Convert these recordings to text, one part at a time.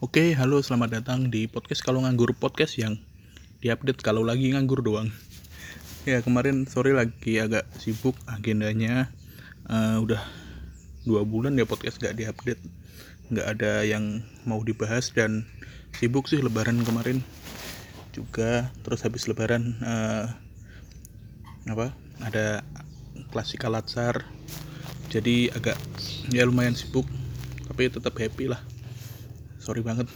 Oke, halo selamat datang di podcast kalau nganggur podcast yang diupdate kalau lagi nganggur doang. Ya kemarin sore lagi agak sibuk agendanya. Uh, udah dua bulan ya podcast gak diupdate, nggak ada yang mau dibahas dan sibuk sih Lebaran kemarin juga. Terus habis Lebaran uh, apa ada klasik latsar jadi agak ya lumayan sibuk tapi tetap happy lah sorry banget.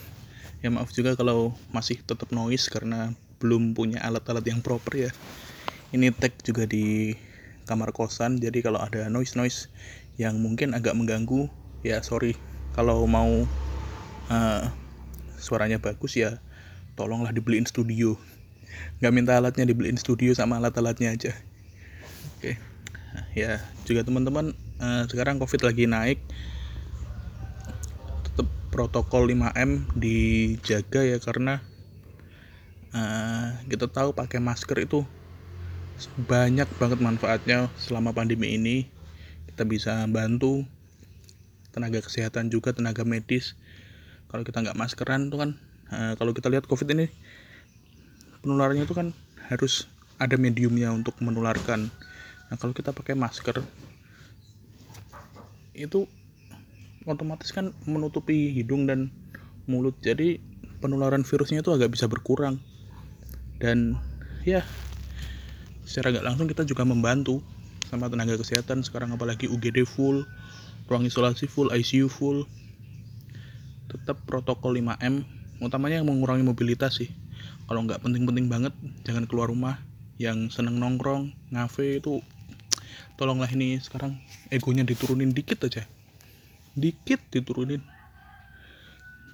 Ya maaf juga kalau masih tetap noise karena belum punya alat-alat yang proper ya. Ini tag juga di kamar kosan jadi kalau ada noise noise yang mungkin agak mengganggu ya sorry. Kalau mau uh, suaranya bagus ya tolonglah dibeliin studio. Nggak minta alatnya dibeliin studio sama alat-alatnya aja. Oke. Ya juga teman-teman uh, sekarang covid lagi naik protokol 5M dijaga ya karena uh, kita tahu pakai masker itu banyak banget manfaatnya selama pandemi ini. Kita bisa bantu tenaga kesehatan juga tenaga medis. Kalau kita nggak maskeran tuh kan uh, kalau kita lihat covid ini penularannya itu kan harus ada mediumnya untuk menularkan. Nah kalau kita pakai masker itu otomatis kan menutupi hidung dan mulut. Jadi penularan virusnya itu agak bisa berkurang. Dan ya secara nggak langsung kita juga membantu sama tenaga kesehatan sekarang apalagi UGD full ruang isolasi full ICU full. Tetap protokol 5M utamanya yang mengurangi mobilitas sih. Kalau nggak penting-penting banget jangan keluar rumah. Yang seneng nongkrong ngafe itu tolonglah ini sekarang egonya diturunin dikit aja dikit diturunin.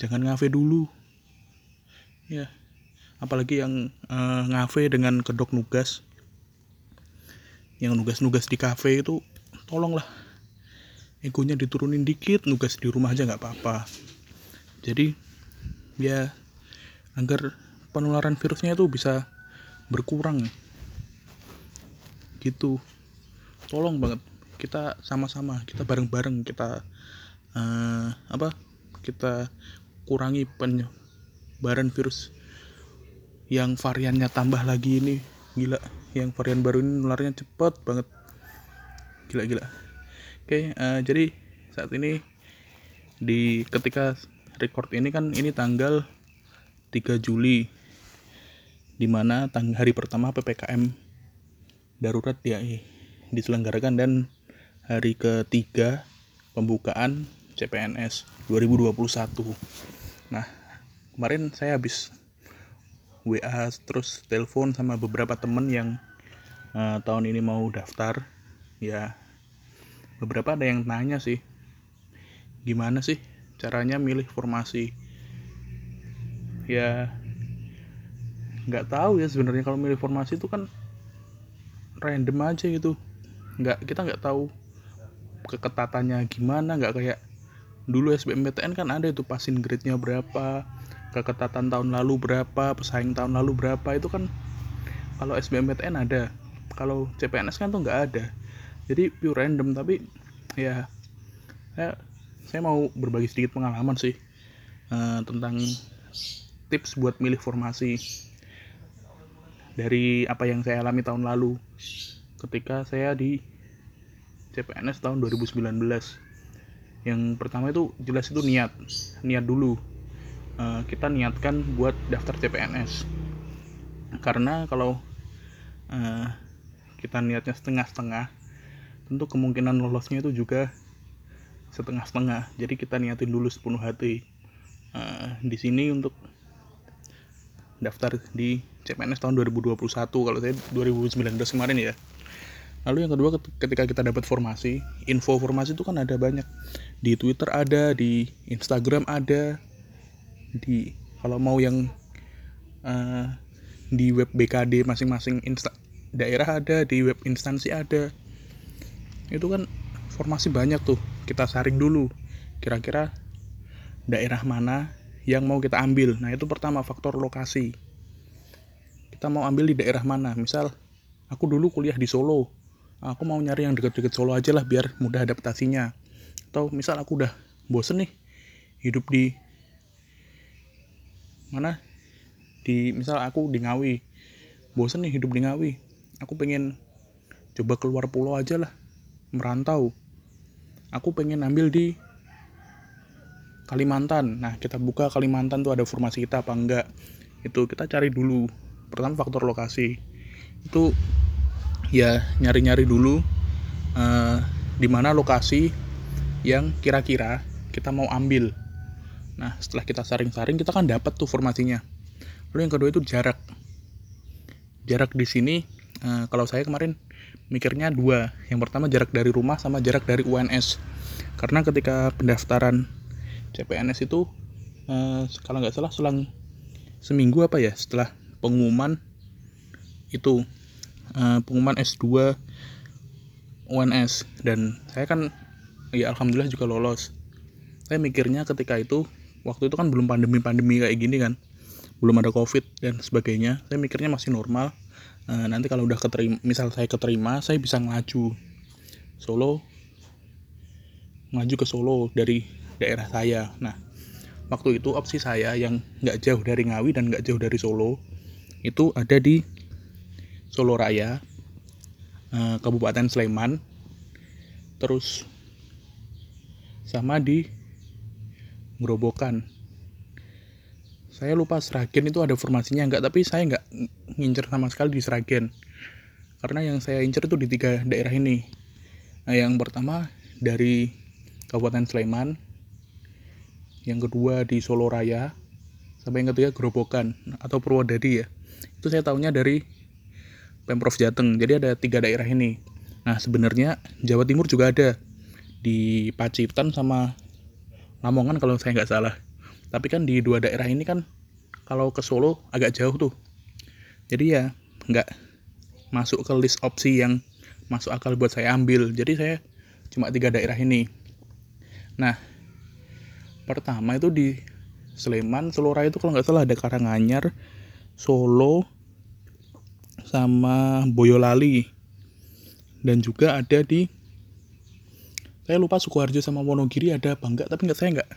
Jangan ngafe dulu. Ya apalagi yang uh, ngafe dengan kedok nugas. Yang nugas-nugas di kafe itu tolonglah. Egonya diturunin dikit nugas di rumah aja nggak apa-apa. Jadi ya agar penularan virusnya itu bisa berkurang. Gitu. Tolong banget. Kita sama-sama kita bareng-bareng kita uh, apa kita kurangi penyebaran virus. Yang variannya tambah lagi ini gila. Yang varian baru ini nularnya cepet banget. Gila gila. Oke uh, jadi saat ini di ketika record ini kan ini tanggal 3 Juli di mana tang hari pertama PPKM darurat ya diselenggarakan dan hari ketiga pembukaan CPNS 2021 nah kemarin saya habis WA terus telepon sama beberapa temen yang uh, tahun ini mau daftar. Ya beberapa ada yang nanya sih gimana sih caranya milih formasi? Ya nggak tahu ya sebenarnya kalau milih formasi itu kan random aja gitu. Nggak kita nggak tahu keketatannya gimana nggak kayak dulu SBMPTN kan ada itu passing grade-nya berapa keketatan tahun lalu berapa pesaing tahun lalu berapa itu kan kalau SBMPTN ada. Kalau CPNS kan tuh nggak ada. Jadi pure random tapi ya saya, saya mau berbagi sedikit pengalaman sih uh, tentang tips buat milih formasi dari apa yang saya alami tahun lalu ketika saya di CPNS tahun 2019 yang pertama itu jelas itu niat. Niat dulu. Uh, kita niatkan buat daftar CPNS karena kalau uh, kita niatnya setengah-setengah tentu kemungkinan lolosnya itu juga setengah-setengah. Jadi kita niatin dulu sepenuh hati. Uh, di sini untuk daftar di CPNS tahun 2021 kalau saya 2019 kemarin ya Lalu yang kedua ketika kita dapat formasi, info formasi itu kan ada banyak. Di Twitter ada, di Instagram ada, di kalau mau yang uh, di web BKD masing-masing daerah ada, di web instansi ada. Itu kan formasi banyak tuh. Kita saring dulu. Kira-kira daerah mana yang mau kita ambil. Nah, itu pertama faktor lokasi. Kita mau ambil di daerah mana? Misal aku dulu kuliah di Solo aku mau nyari yang deket-deket Solo aja lah biar mudah adaptasinya. Atau misal aku udah bosen nih hidup di mana? Di misal aku di Ngawi. Bosen nih hidup di Ngawi. Aku pengen coba keluar pulau aja lah merantau. Aku pengen ambil di Kalimantan. Nah kita buka Kalimantan tuh ada formasi kita apa enggak? Itu kita cari dulu. Pertama faktor lokasi. Itu ya nyari-nyari dulu uh, di mana lokasi yang kira-kira kita mau ambil. Nah setelah kita saring-saring kita kan dapat tuh formasinya. Lalu yang kedua itu jarak. Jarak di sini uh, kalau saya kemarin mikirnya dua. Yang pertama jarak dari rumah sama jarak dari UNS karena ketika pendaftaran CPNS itu uh, kalau nggak salah selang seminggu apa ya setelah pengumuman itu uh, pengumuman S2 UNS dan saya kan ya alhamdulillah juga lolos. Saya mikirnya ketika itu waktu itu kan belum pandemi-pandemi kayak gini kan. Belum ada covid dan sebagainya. Saya mikirnya masih normal. E, nanti kalau udah keterima misal saya keterima saya bisa ngelaju Solo maju ke Solo dari daerah saya. Nah waktu itu opsi saya yang nggak jauh dari Ngawi dan nggak jauh dari Solo itu ada di Solo Raya e, Kabupaten Sleman. Terus sama di Gerobokan saya lupa Seragen itu ada formasinya enggak tapi saya enggak ngincer sama sekali di Seragen karena yang saya incer itu di tiga daerah ini. Nah, yang pertama dari Kabupaten Sleman yang kedua di Solo Raya sampai yang ketiga Gerobokan atau Purwodadi ya. Itu saya tahunya dari Pemprov Jateng. Jadi ada tiga daerah ini. Nah sebenarnya Jawa Timur juga ada. Di Pacitan sama Lamongan kalau saya nggak salah. Tapi kan di dua daerah ini kan kalau ke Solo agak jauh tuh. Jadi ya nggak masuk ke list opsi yang masuk akal buat saya ambil. Jadi saya cuma tiga daerah ini. Nah pertama itu di Sleman Selora itu kalau nggak salah ada Karanganyar Solo sama Boyolali. Dan juga ada di saya lupa Sukoharjo sama Wonogiri ada apa enggak tapi nggak saya nggak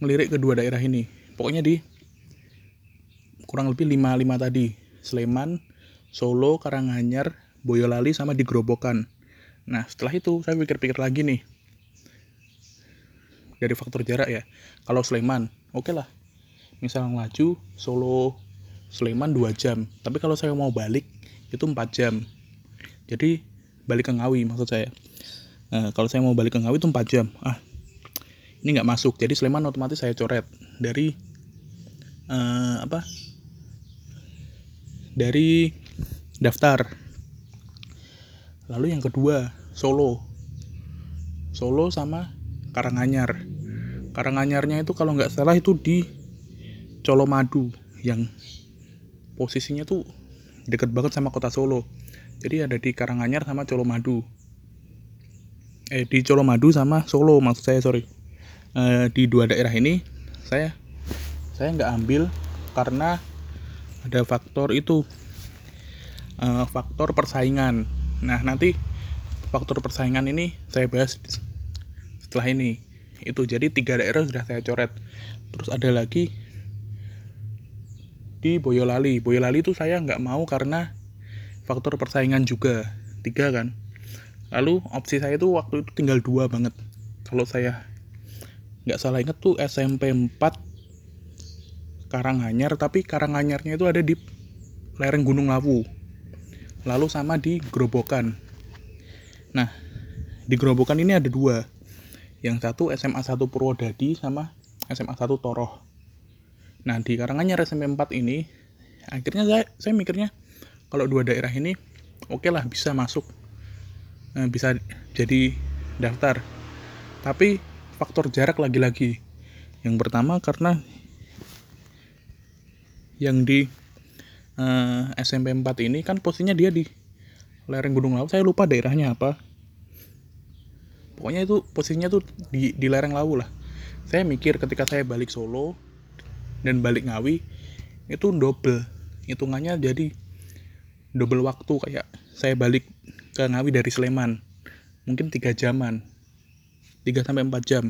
ngelirik kedua daerah ini. Pokoknya di kurang lebih 5-5 tadi Sleman, Solo, Karanganyar, Boyolali sama di Grobokan nah setelah itu saya pikir-pikir lagi nih dari faktor jarak ya. Kalau Sleman oke okay lah. Misal ngelaju Solo Sleman 2 jam. Tapi kalau saya mau balik itu 4 jam. Jadi balik ke Ngawi maksud saya. Nah, kalau saya mau balik ke Ngawi itu 4 jam. Ah ini nggak masuk. Jadi Sleman otomatis saya coret. Dari uh, apa? Dari daftar. Lalu yang kedua Solo. Solo sama Karanganyar. Karanganyarnya itu kalau nggak salah itu di Colomadu yang posisinya tuh deket banget sama kota Solo. Jadi ada di Karanganyar sama Colomadu. Eh di Colomadu sama Solo maksud saya sorry. Uh, di dua daerah ini saya saya nggak ambil karena ada faktor itu. Uh, faktor persaingan. Nah nanti faktor persaingan ini saya bahas setelah ini. Itu jadi tiga daerah sudah saya coret. Terus ada lagi di Boyolali. Boyolali itu saya nggak mau karena faktor persaingan juga. Tiga kan. Lalu opsi saya itu waktu itu tinggal dua banget. Kalau saya nggak salah inget tuh SMP 4 Karanganyar tapi Karanganyarnya itu ada di lereng Gunung Lawu. Lalu sama di Gerobokan nah di Gerobokan ini ada dua. Yang satu SMA 1 Purwodadi sama SMA 1 Toroh nah di Karanganyar SMP 4 ini akhirnya saya, saya mikirnya kalau dua daerah ini oke okay lah bisa masuk eh, bisa jadi daftar tapi faktor jarak lagi-lagi. Yang pertama karena yang di uh, SMP 4 ini kan posisinya dia di lereng Gunung Lawu. Saya lupa daerahnya apa. Pokoknya itu posisinya tuh di, di lereng Lawu lah. Saya mikir ketika saya balik Solo dan balik Ngawi itu double. Hitungannya jadi double waktu kayak saya balik ke Ngawi dari Sleman. Mungkin tiga jaman 3 sampai 4 jam.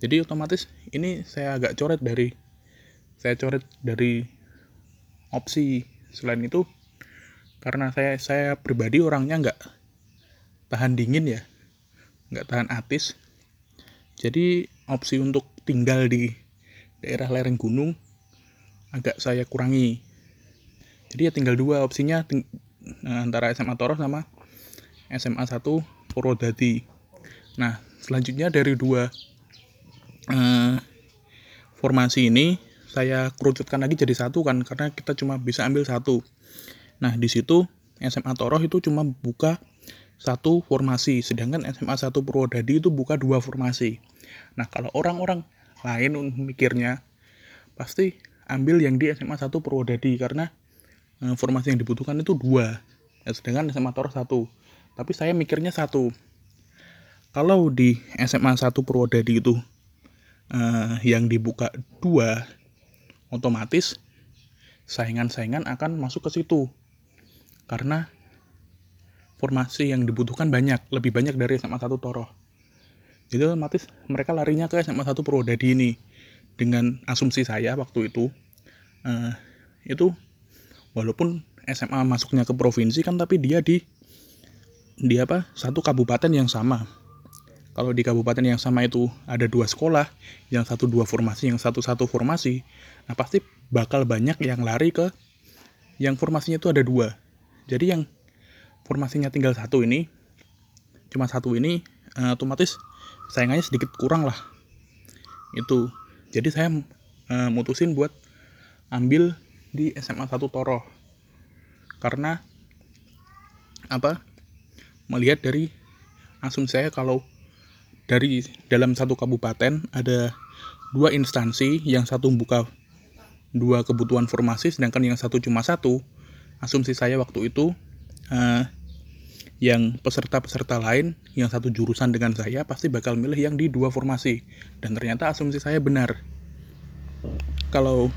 Jadi otomatis ini saya agak coret dari saya coret dari opsi selain itu karena saya saya pribadi orangnya nggak tahan dingin ya nggak tahan atis jadi opsi untuk tinggal di daerah lereng gunung agak saya kurangi. Jadi ya tinggal dua opsinya ting antara SMA Toro sama SMA 1 Purwodadi. Nah selanjutnya dari dua uh, formasi ini saya kerucutkan lagi jadi satu kan karena kita cuma bisa ambil satu. Nah di situ SMA Toroh itu cuma buka satu formasi, sedangkan SMA 1 Purwodadi itu buka dua formasi. Nah, kalau orang-orang lain mikirnya pasti ambil yang di SMA 1 Purwodadi karena e, formasi yang dibutuhkan itu dua, ya, sedangkan SMA Tor satu. Tapi saya mikirnya satu. Kalau di SMA 1 Purwodadi itu e, yang dibuka dua, otomatis saingan-saingan akan masuk ke situ. Karena formasi yang dibutuhkan banyak, lebih banyak dari SMA 1 Toro. Jadi otomatis mereka larinya ke SMA 1 Purwodadi ini. Dengan asumsi saya waktu itu, uh, itu walaupun SMA masuknya ke provinsi kan tapi dia di di apa satu kabupaten yang sama kalau di kabupaten yang sama itu ada dua sekolah yang satu dua formasi yang satu satu formasi nah pasti bakal banyak yang lari ke yang formasinya itu ada dua jadi yang formasinya tinggal satu ini cuma satu ini uh, otomatis sayangannya sedikit kurang lah. Itu. Jadi saya uh, mutusin buat ambil di SMA 1 Toro. Karena apa melihat dari asumsi saya kalau dari dalam satu kabupaten ada dua instansi yang satu buka dua kebutuhan formasi sedangkan yang satu cuma satu asumsi saya waktu itu uh, yang peserta-peserta lain yang satu jurusan dengan saya pasti bakal milih yang di dua formasi. Dan ternyata asumsi saya benar. Kalau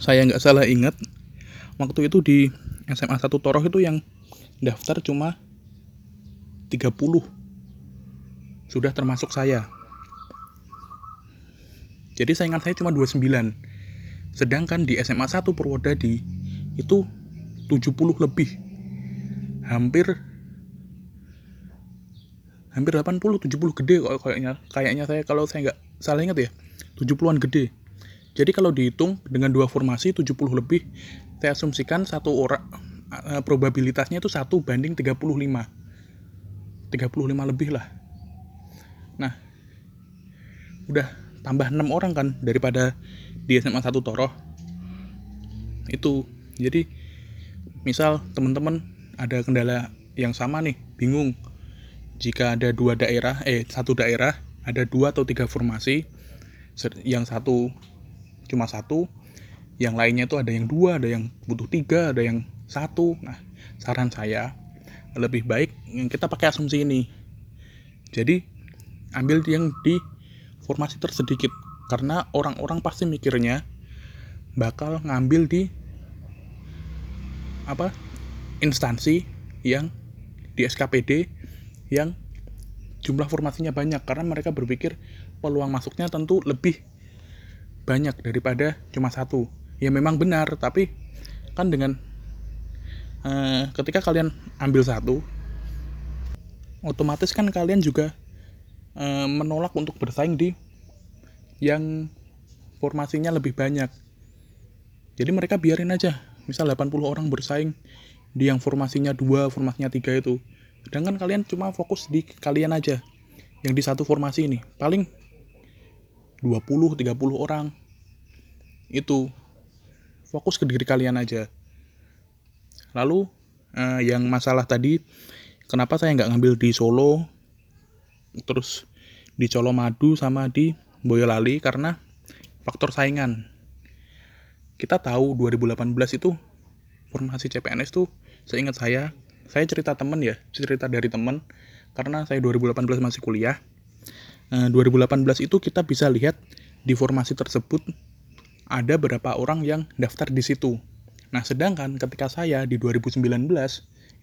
saya nggak salah ingat waktu itu di SMA 1 Toroh itu yang daftar cuma 30 sudah termasuk saya. Jadi saingan saya cuma 29 sedangkan di SMA 1 Purwodadi itu 70 lebih. Hampir hampir 80 70 gede kok kayaknya. Kayaknya saya kalau saya nggak salah ingat ya 70-an gede. Jadi kalau dihitung dengan dua formasi 70 lebih saya asumsikan satu orang uh, probabilitasnya itu satu banding 35 35 lebih lah. Nah udah tambah enam orang kan daripada di SMA 1 Toroh. Itu jadi misal teman-teman ada kendala yang sama nih bingung jika ada dua daerah, eh satu daerah ada dua atau tiga formasi, yang satu cuma satu, yang lainnya itu ada yang dua, ada yang butuh tiga, ada yang satu. Nah, saran saya lebih baik kita pakai asumsi ini. Jadi ambil yang di formasi tersedikit karena orang-orang pasti mikirnya bakal ngambil di apa instansi yang di SKPD yang jumlah formasinya banyak karena mereka berpikir peluang masuknya tentu lebih banyak daripada cuma satu. Ya memang benar, tapi kan dengan uh, ketika kalian ambil satu, otomatis kan kalian juga uh, menolak untuk bersaing di yang formasinya lebih banyak. Jadi mereka biarin aja, misal 80 orang bersaing di yang formasinya dua, formasinya tiga itu Sedangkan kalian cuma fokus di kalian aja. Yang di satu formasi ini. Paling 20-30 orang. Itu. Fokus ke diri kalian aja. Lalu eh, yang masalah tadi. Kenapa saya nggak ngambil di Solo. Terus di Colomadu sama di Boyolali. Karena faktor saingan. Kita tahu 2018 itu formasi CPNS tuh seingat saya saya cerita temen ya cerita dari temen. Karena saya 2018 masih kuliah. Nah, 2018 itu kita bisa lihat di formasi tersebut ada berapa orang yang daftar di situ. Nah sedangkan ketika saya di 2019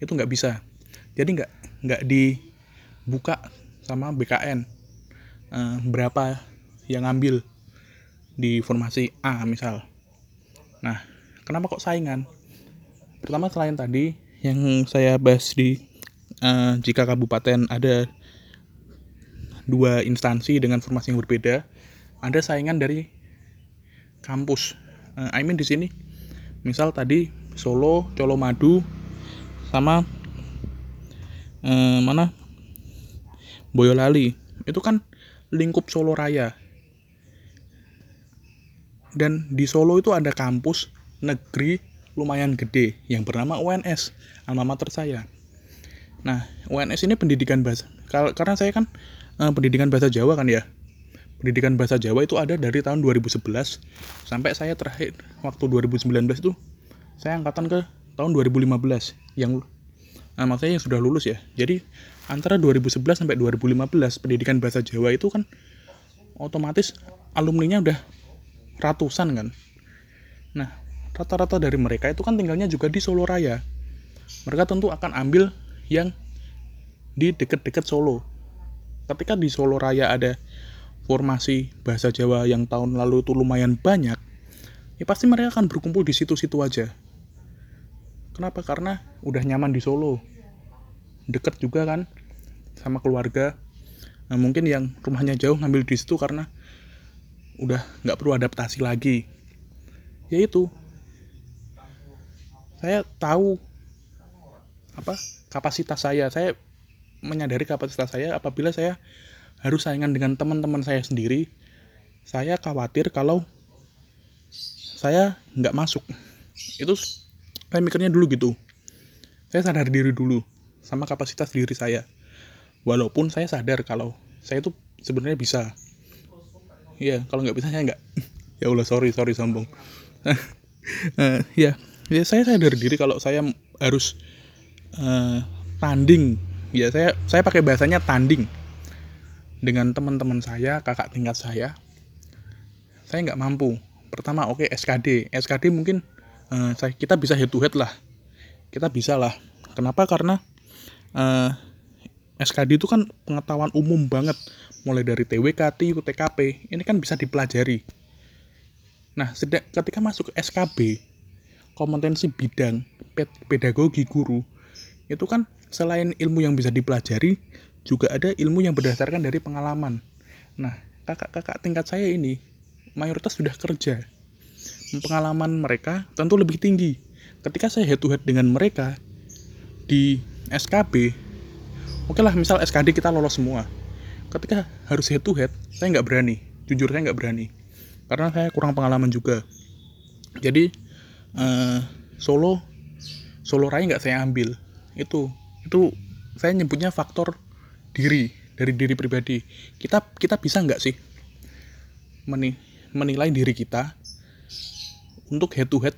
itu nggak bisa. Jadi nggak nggak dibuka sama BKN eh, berapa yang ngambil di formasi A misal. Nah, kenapa kok saingan? Pertama selain tadi yang saya bahas di uh, jika kabupaten ada dua instansi dengan formasi yang berbeda, ada saingan dari kampus. Uh, I mean di sini, misal tadi Solo, Colomadu, sama uh, mana Boyolali, itu kan lingkup Solo Raya. Dan di Solo itu ada kampus negeri lumayan gede yang bernama UNS, alma mater saya. Nah, UNS ini pendidikan bahasa karena saya kan uh, pendidikan bahasa Jawa kan ya. Pendidikan bahasa Jawa itu ada dari tahun 2011 sampai saya terakhir waktu 2019 itu saya angkatan ke tahun 2015 yang nah, maksudnya yang sudah lulus ya. Jadi antara 2011 sampai 2015 pendidikan bahasa Jawa itu kan otomatis alumninya udah ratusan kan. Nah, rata-rata dari mereka itu kan tinggalnya juga di Solo Raya. Mereka tentu akan ambil yang di dekat-dekat Solo. Ketika di Solo Raya ada formasi bahasa Jawa yang tahun lalu itu lumayan banyak, ya pasti mereka akan berkumpul di situ-situ aja. Kenapa? Karena udah nyaman di Solo. Deket juga kan sama keluarga. Nah, mungkin yang rumahnya jauh ngambil di situ karena udah nggak perlu adaptasi lagi. Ya itu, saya tahu apa kapasitas saya. Saya menyadari kapasitas saya apabila saya harus saingan dengan teman-teman saya sendiri. Saya khawatir kalau saya nggak masuk. Itu saya mikirnya dulu gitu. Saya sadar diri dulu sama kapasitas diri saya. Walaupun saya sadar kalau saya itu sebenarnya bisa. Iya kalau nggak bisa saya nggak. Ya Allah sorry sorry sombong. Uh, ya ya saya sadar diri kalau saya harus uh, tanding. Ya saya saya pakai bahasanya tanding. Dengan teman-teman saya kakak tingkat saya saya nggak mampu. Pertama oke okay, SKD SKD mungkin uh, saya kita bisa head to head lah. Kita bisa lah. Kenapa? Karena uh, eh, SKD itu kan pengetahuan umum banget. Mulai dari TWK, TIU, TKP ini kan bisa dipelajari. Nah ketika masuk ke SKB kompetensi bidang pedagogi guru itu kan selain ilmu yang bisa dipelajari juga ada ilmu yang berdasarkan dari pengalaman. Nah, kakak-kakak tingkat saya ini mayoritas sudah kerja. Pengalaman mereka tentu lebih tinggi. Ketika saya head to head dengan mereka di SKB, oke lah misal SKD kita lolos semua. Ketika harus head to head, saya nggak berani. Jujur saya nggak berani. Karena saya kurang pengalaman juga. Jadi uh, Solo Solo Raya nggak saya ambil. Itu itu saya nyebutnya faktor diri dari diri pribadi. Kita kita bisa nggak sih meni, menilai diri kita untuk head to head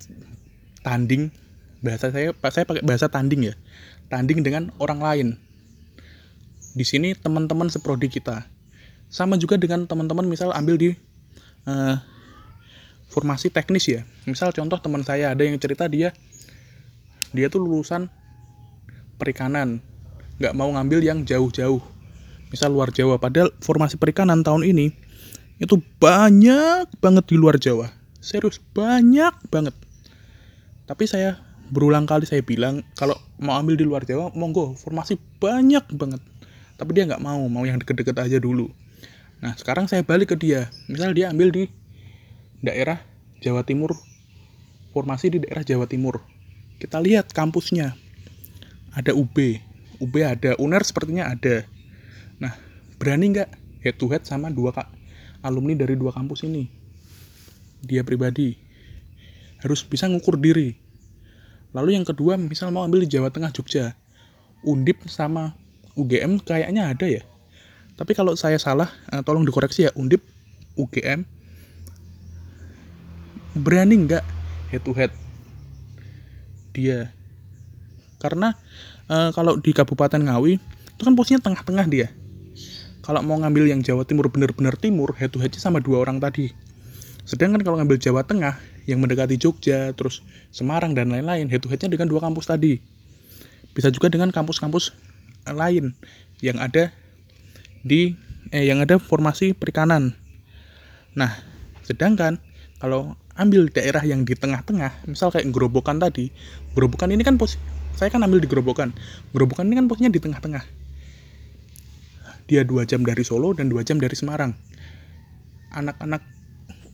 tanding? Bahasa saya saya pakai bahasa tanding ya. Tanding dengan orang lain. Di sini teman-teman seprodi kita. Sama juga dengan teman-teman misal ambil di uh, formasi teknis ya. Misal contoh teman saya ada yang cerita dia dia tuh lulusan perikanan nggak mau ngambil yang jauh-jauh. Misal luar Jawa padahal formasi perikanan tahun ini itu banyak banget di luar Jawa. Serius banyak banget. Tapi saya berulang kali saya bilang kalau mau ambil di luar Jawa monggo formasi banyak banget. Tapi dia nggak mau mau yang deket-deket aja dulu. Nah sekarang saya balik ke dia. Misal dia ambil di daerah Jawa Timur, formasi di daerah Jawa Timur. Kita lihat kampusnya. Ada UB, UB ada, UNER sepertinya ada. Nah, berani nggak head to head sama dua kak alumni dari dua kampus ini? Dia pribadi harus bisa ngukur diri. Lalu yang kedua, misal mau ambil di Jawa Tengah Jogja, Undip sama UGM kayaknya ada ya. Tapi kalau saya salah, eh, tolong dikoreksi ya, Undip, UGM, berani nggak? Head to head. Dia. Karena e, kalau di Kabupaten Ngawi itu kan posisinya tengah-tengah dia. Kalau mau ngambil yang Jawa Timur benar-benar timur head to headnya sama dua orang tadi. Sedangkan kalau ngambil Jawa Tengah yang mendekati Jogja terus Semarang dan lain-lain head to headnya dengan dua kampus tadi. Bisa juga dengan kampus-kampus lain yang ada di eh yang ada formasi perikanan. Nah sedangkan kalau ambil daerah yang di tengah-tengah misal kayak gerobokan tadi gerobokan ini kan pos saya kan ambil di gerobokan. Gerobokan ini kan posnya di tengah-tengah. Dia dua jam dari Solo dan dua jam dari Semarang. Anak-anak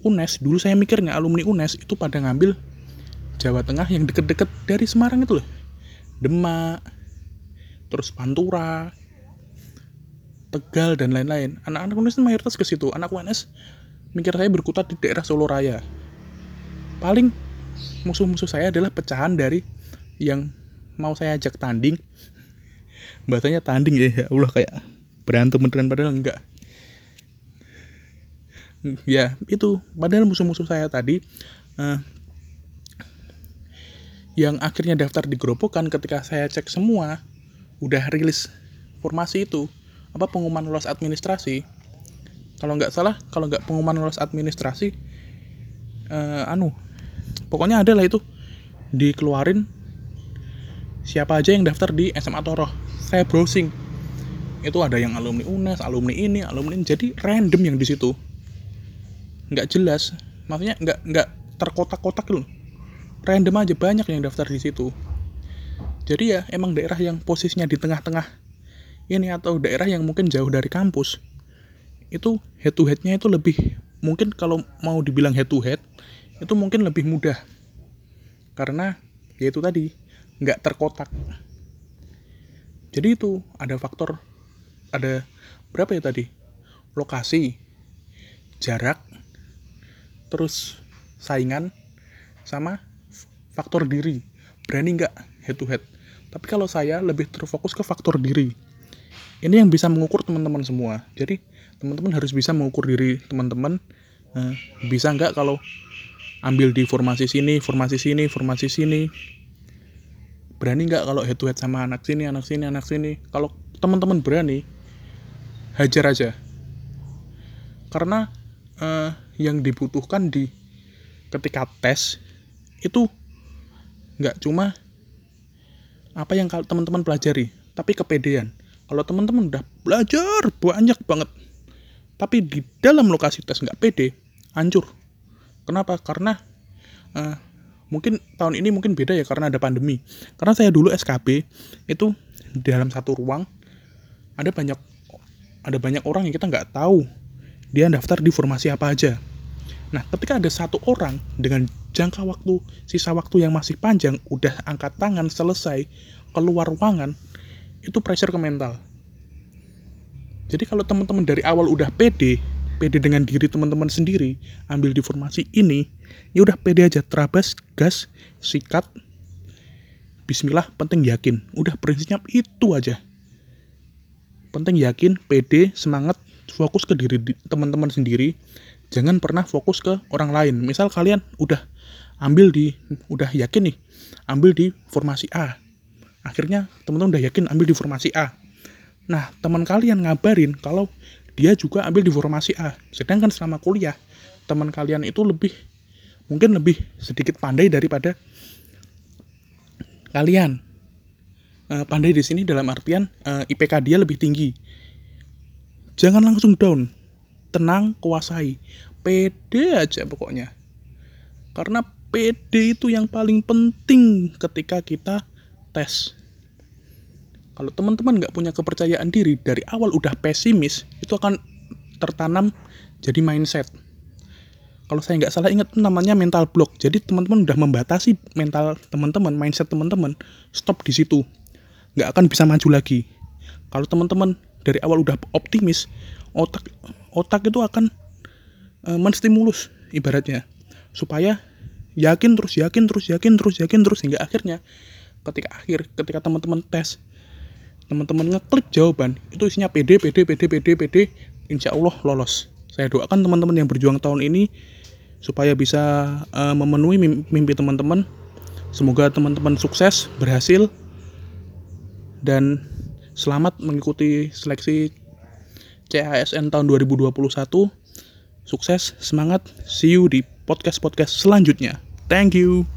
UNES dulu saya mikirnya alumni UNES itu pada ngambil Jawa Tengah yang deket-deket dari Semarang itu loh. Demak terus Pantura Tegal dan lain-lain. Anak-anak UNES mayoritas ke situ. Anak UNES mikir saya berkutat di daerah Solo Raya. Paling musuh-musuh saya adalah pecahan dari yang mau saya ajak tanding. Bahasanya tanding ya, ya Allah kayak berantem beneran padahal enggak. Ya itu. Padahal musuh-musuh saya tadi uh, yang akhirnya daftar di Gerobokan ketika saya cek semua udah rilis formasi itu. Apa pengumuman lolos administrasi kalau nggak salah kalau nggak pengumuman lolos administrasi uh, anu pokoknya ada lah itu. Dikeluarin siapa aja yang daftar di SMA Toroh. Saya browsing. Itu ada yang alumni UNES alumni ini alumni ini. Jadi random yang di situ. Nggak jelas. Maksudnya nggak nggak terkotak-kotak loh. Random aja banyak yang daftar di situ. Jadi ya emang daerah yang posisinya di tengah-tengah ini atau daerah yang mungkin jauh dari kampus itu head to headnya itu lebih mungkin kalau mau dibilang head to head itu mungkin lebih mudah. Karena ya itu tadi nggak terkotak. Jadi itu ada faktor ada berapa ya tadi? Lokasi jarak terus saingan sama faktor diri. Berani nggak head to head tapi kalau saya lebih terfokus ke faktor diri. Ini yang bisa mengukur teman-teman semua. Jadi teman-teman harus bisa mengukur diri teman-teman. Uh, bisa nggak kalau ambil di formasi sini formasi sini formasi sini? Berani nggak kalau head to head sama anak sini anak sini anak sini? Kalau teman-teman berani hajar aja. Karena uh, yang dibutuhkan di ketika tes itu nggak cuma apa yang teman-teman pelajari tapi kepedean. Kalau teman-teman udah belajar banyak banget tapi di dalam lokasi tes nggak pede hancur. Kenapa? Karena uh, mungkin tahun ini mungkin beda ya karena ada pandemi. Karena saya dulu SKB itu di dalam satu ruang ada banyak ada banyak orang yang kita nggak tahu dia daftar di formasi apa aja. Nah ketika ada satu orang dengan jangka waktu sisa waktu yang masih panjang udah angkat tangan selesai keluar ruangan itu pressure ke mental jadi kalau teman-teman dari awal udah pede, pede dengan diri teman-teman sendiri, ambil di formasi ini, ya udah pede aja, terabas, gas, sikat, bismillah, penting yakin. Udah prinsipnya itu aja. Penting yakin, pede, semangat, fokus ke diri teman-teman sendiri. Jangan pernah fokus ke orang lain. Misal kalian udah ambil di udah yakin nih, ambil di formasi A. Akhirnya teman-teman udah yakin ambil di formasi A Nah, teman kalian ngabarin kalau dia juga ambil di formasi A. Sedangkan selama kuliah, teman kalian itu lebih mungkin lebih sedikit pandai daripada kalian. Uh, pandai di sini dalam artian uh, eh, IPK dia lebih tinggi. Jangan langsung down. Tenang, kuasai. Pede aja pokoknya. Karena PD itu yang paling penting ketika kita tes kalau teman-teman nggak punya kepercayaan diri dari awal udah pesimis itu akan tertanam jadi mindset. Kalau saya nggak salah ingat namanya mental block. Jadi teman-teman udah membatasi mental teman-teman mindset teman-teman stop di situ. Nggak akan bisa maju lagi. Kalau teman-teman dari awal udah optimis otak otak itu akan e, menstimulus ibaratnya. Supaya yakin terus yakin terus yakin terus yakin terus hingga akhirnya ketika akhir ketika teman-teman tes teman-teman ngeklik jawaban itu isinya PD PD PD PD PD insya Allah lolos. Saya doakan teman-teman yang berjuang tahun ini supaya bisa uh, memenuhi mimpi teman-teman. Semoga teman-teman sukses berhasil dan selamat mengikuti seleksi CASN tahun 2021 sukses semangat see you di podcast podcast selanjutnya. Thank you